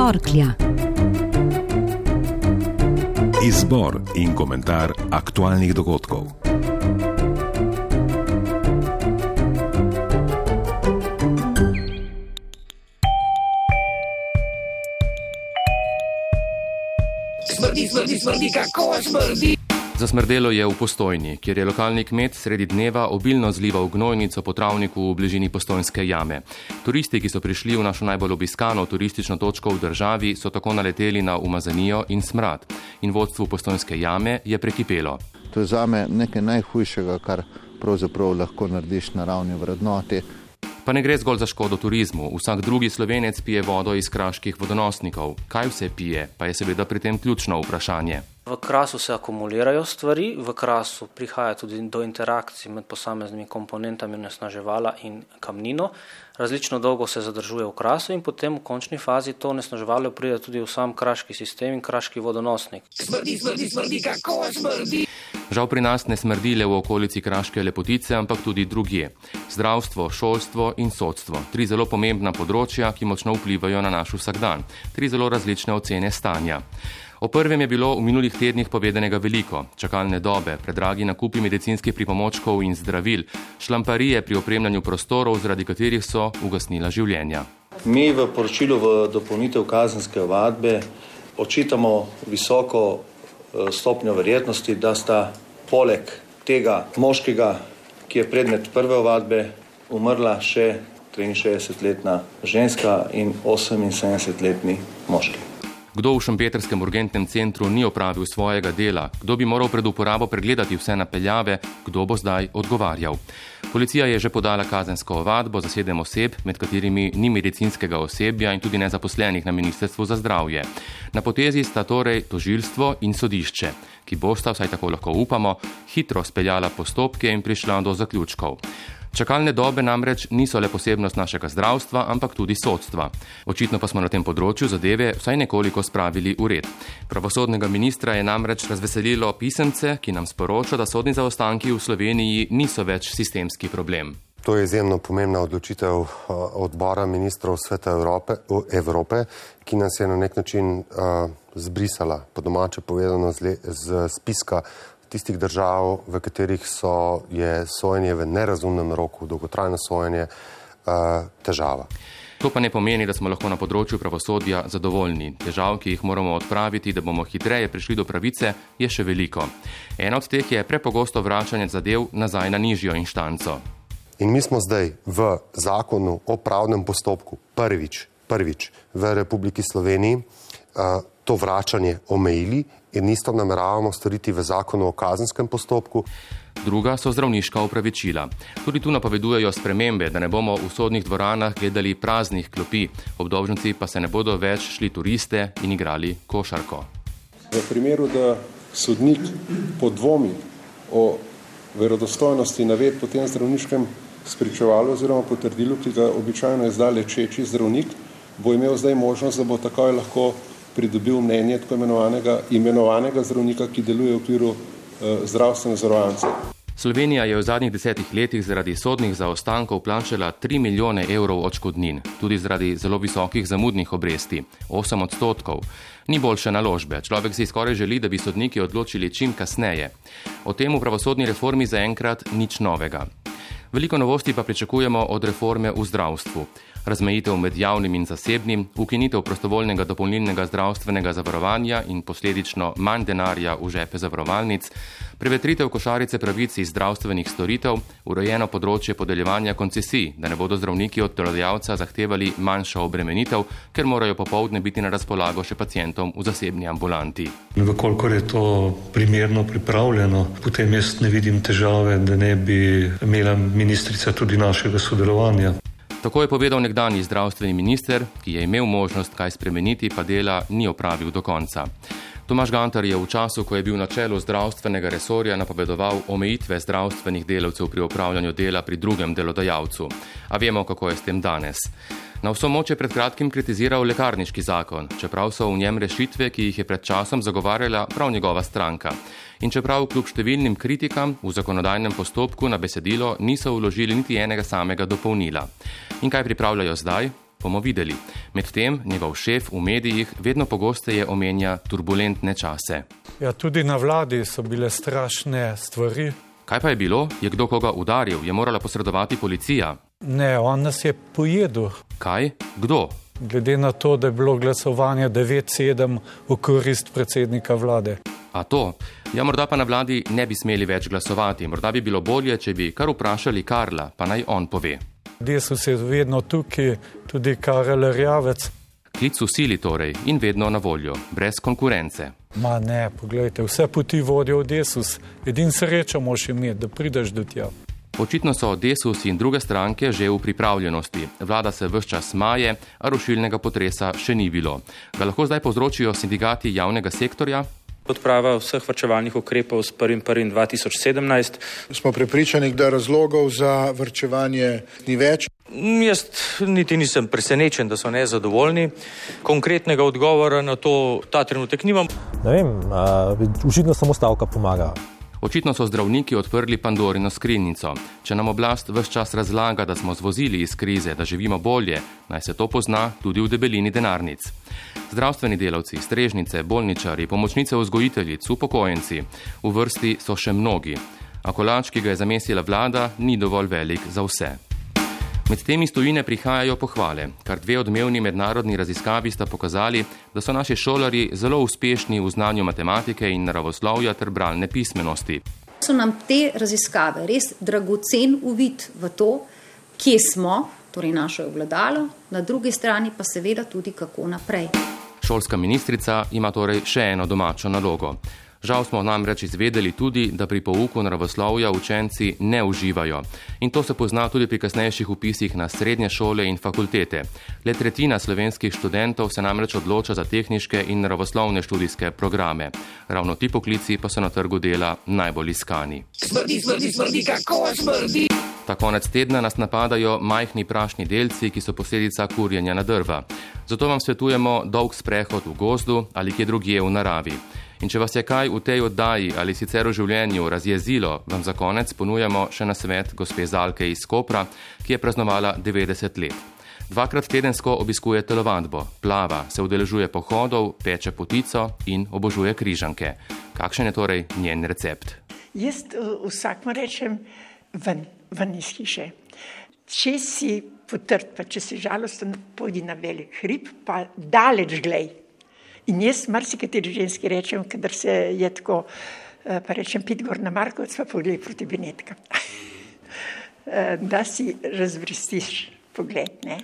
Torklja. Izbor in komentar aktualnih dogodkov. Smrdi, smrdi, smrdi, kako smrdi. Zasmrdelo je v postojni, kjer je lokalni kmet sredi dneva obilno zlival gnojnico po travniku v bližini postojnske jame. Turisti, ki so prišli v našo najbolj obiskano turistično točko v državi, so tako naleteli na umazanijo in smrad. In vodstvu postojnske jame je prekipelo. To je zame nekaj najhujšega, kar pravzaprav lahko narediš na ravni vrednoti. Pa ne gre zgolj za škodo turizmu. Vsak drugi slovenec pije vodo iz kraških vodonosnikov. Kaj vse pije, pa je seveda pri tem ključno vprašanje. V krasu se akumulirajo stvari, v krasu prihaja tudi do interakcij med posameznimi komponentami onesnaževala in kamnino. Različno dolgo se zadržuje v krasu in potem v končni fazi to onesnaževalo pride tudi v sam kraški sistem in kraški vodonosnik. Smrdi, smrdi, smrdi, kako smrdi. Žal pri nas ne smrdi le v okolici kraške lepotice, ampak tudi drugje. Zdravstvo, šolstvo in sodstvo. Tri zelo pomembna področja, ki močno vplivajo na naš vsakdan. Tri zelo različne ocene stanja. O prvem je bilo v minulih tednih povedanega veliko. Čakalne dobe, predragi nakupi medicinskih pripomočkov in zdravil, šlamparije pri opremljanju prostorov, zaradi katerih so ugasnila življenja. Mi v poročilu v dopolnitev kazenske ovadbe očitamo visoko eh, stopnjo verjetnosti, da sta poleg tega moškega, ki je predmet prve ovadbe, umrla še 63-letna ženska in 78-letni moški. Kdo v Šempetrskem urgentnem centru ni opravil svojega dela, kdo bi moral pred uporabo pregledati vse napeljave, kdo bo zdaj odgovarjal. Policija je že podala kazensko ovadbo za sedem oseb, med katerimi ni medicinskega osebja in tudi nezaposlenih na Ministrstvu za zdravje. Na potezi sta torej tožilstvo in sodišče, ki bosta, vsaj tako lahko upamo, hitro speljala postopke in prišla do zaključkov. Čakalne dobe namreč niso le posebnost našega zdravstva, ampak tudi sodstva. Očitno pa smo na tem področju zadeve vsaj nekoliko spravili v red. Pravosodnega ministra je namreč razveselilo pisemce, ki nam sporoča, da sodni zaostanki v Sloveniji niso več sistemski problem. To je izjemno pomembna odločitev odbora ministrov Sveta Evrope, Evrope ki nas je na nek način uh, zbrisala, po domače povedano, z, z spiska tistih držav, v katerih so, je sojenje v nerazumnem roku, dolgotrajno sojenje, uh, težava. To pa ne pomeni, da smo lahko na področju pravosodja zadovoljni. Težav, ki jih moramo odpraviti, da bomo hitreje prišli do pravice, je še veliko. Ena od teh je prepogosto vračanje zadev nazaj na nižjo inštanco. In mi smo zdaj v zakonu o pravnem postopku prvič, prvič v Republiki Sloveniji uh, to vračanje omejili in isto nameravamo storiti v zakonu o kazenskem postopku. Druga so zdravniška upravičila. Tudi tu napovedujejo spremembe, da ne bomo v sodnih dvoranah gledali praznih klopi, obdolženci pa se ne bodo več šli turiste in igrali košarko. V primeru, da sodnik podvomi o verodostojnosti naved po tem zdravniškem spričevalu oziroma potrdilu, ki ga običajno izda lečeči zdravnik, bo imel zdaj možnost, da bo takoj lahko pridobil mnenje tako imenovanega, imenovanega zdravnika, ki deluje v okviru eh, zdravstvene zavarovance. Slovenija je v zadnjih desetih letih zaradi sodnih zaostankov plačala 3 milijone evrov odškodnin, tudi zaradi zelo visokih zamudnih obresti, 8 odstotkov. Ni boljše naložbe, človek si skoraj želi, da bi sodniki odločili čim kasneje. O tem v pravosodni reformi zaenkrat nič novega. Veliko novosti pa pričakujemo od reforme v zdravstvu. Razmejitev med javnim in zasebnim, ukinitev prostovoljnega dopolnilnega zdravstvenega zavarovanja in posledično manj denarja v žepe zavarovalnic, prevetritev košarice pravic iz zdravstvenih storitev, urejeno področje podeljevanja koncesij, da ne bodo zdravniki od delodajalca zahtevali manjšo obremenitev, ker morajo popovdne biti na razpolago še pacijentom v zasebni ambulanti. Vkolikor je to primerno pripravljeno, potem jaz ne vidim težave, da ne bi imela ministrica tudi našega sodelovanja. Tako je povedal nekdani zdravstveni minister, ki je imel možnost kaj spremeniti, pa dela ni opravil do konca. Tomaš Gantar je v času, ko je bil na čelu zdravstvenega resorja, napovedoval omejitve zdravstvenih delavcev pri upravljanju dela pri drugem delodajalcu. A vemo, kako je s tem danes. Na vso moč je pred kratkim kritiziral lekarniški zakon, čeprav so v njem rešitve, ki jih je pred časom zagovarjala prav njegova stranka. In čeprav kljub številnim kritikam v zakonodajnem postopku na besedilo niso vložili niti enega samega dopolnila. In kaj pripravljajo zdaj? Bomo videli. Medtem njegov šef v medijih vedno pogosteje omenja turbulentne čase. Ja, tudi na vladi so bile strašne stvari. Kaj pa je bilo? Je kdo koga udaril? Je morala posredovati policija? Ne, on nas je pojedel. Kaj? Kdo? Glede na to, da je bilo glasovanje 9-7 v korist predsednika vlade. A to? Ja, morda pa na vladi ne bi smeli več glasovati. Morda bi bilo bolje, če bi kar vprašali Karla, pa naj on pove. Desus je vedno tukaj, tudi Karel Rjavec. Klic v sili torej in vedno na voljo, brez konkurence. Ma ne, pogledajte, vse poti vodijo v Desus. Edin srečo moš imeti, da prideš do tja. Očitno so Desus in druge stranke že v pripravljenosti. Vlada se vse čas smaje, a rušilnega potresa še ni bilo. Ga lahko zdaj povzročijo sindikati javnega sektorja? Odprava vseh vrčevalnih ukrepov s 1.1.2017. Smo prepričani, da razlogov za vrčevanje ni več. Jaz niti nisem presenečen, da so nezadovoljni. Konkretnega odgovora na to ta trenutek nimam. Ne vem, užitno samo stavka pomaga. Očitno so zdravniki odprli Pandorino skrinjico. Če nam oblast vse čas razlaga, da smo zvozili iz krize, da živimo bolje, naj se to pozna tudi v debelini denarnic. Zdravstveni delavci, strežnice, bolničari, pomočnice vzgojiteljic, upokojenci, v vrsti so še mnogi. A kolač, ki ga je zamesila vlada, ni dovolj velik za vse. Med temi stojine prihajajo pohvale, kar dve odmevni mednarodni raziskavi sta pokazali, da so naši šolari zelo uspešni v znanju matematike in naravoslovja ter bralne pismenosti. So nam te raziskave res dragocen uvid v to, kje smo, torej naše obladalo, na drugi strani pa seveda tudi kako naprej. Šolska ministrica ima torej še eno domačo nalogo. Žal smo namreč izvedeli tudi, da pri pouku naravoslovja učenci ne uživajo. In to se pozna tudi pri kasnejših upisih na srednje šole in fakultete. Le tretjina slovenskih študentov se namreč odloča za tehniške in naravoslovne študijske programe. Ravno ti poklici pa so na trgu dela najbolj iskani. Smrdi, smrdi, smrdi, kako smrdi! Ta konec tedna nas napadajo majhni prašni delci, ki so posledica kurjenja na drva. Zato vam svetujemo dolg sprehod v gozdu ali kje drugje v naravi. In če vas je kaj v tej oddaji ali sicer v življenju razjezilo, vam za konec ponujemo še na svet gospe Zalke iz Kopra, ki je praznovala 90 let. Dvakrat tedensko obiskuje telovadbo, plava, se udeležuje pohodov, peče potico in obožuje križanke. Kakšen je torej njen recept? Jaz vsakmo rečem ven, ven iz hiše. Če si potrd, pa če si žalosten, pojdi na velik hrib, pa daleč glej. In jaz marsikateri ženski rečem, kadar se je tako, pa rečem, pit gor na Markovec, pa pogledaj proti Benetka. da si razvrstiš pogled, ne.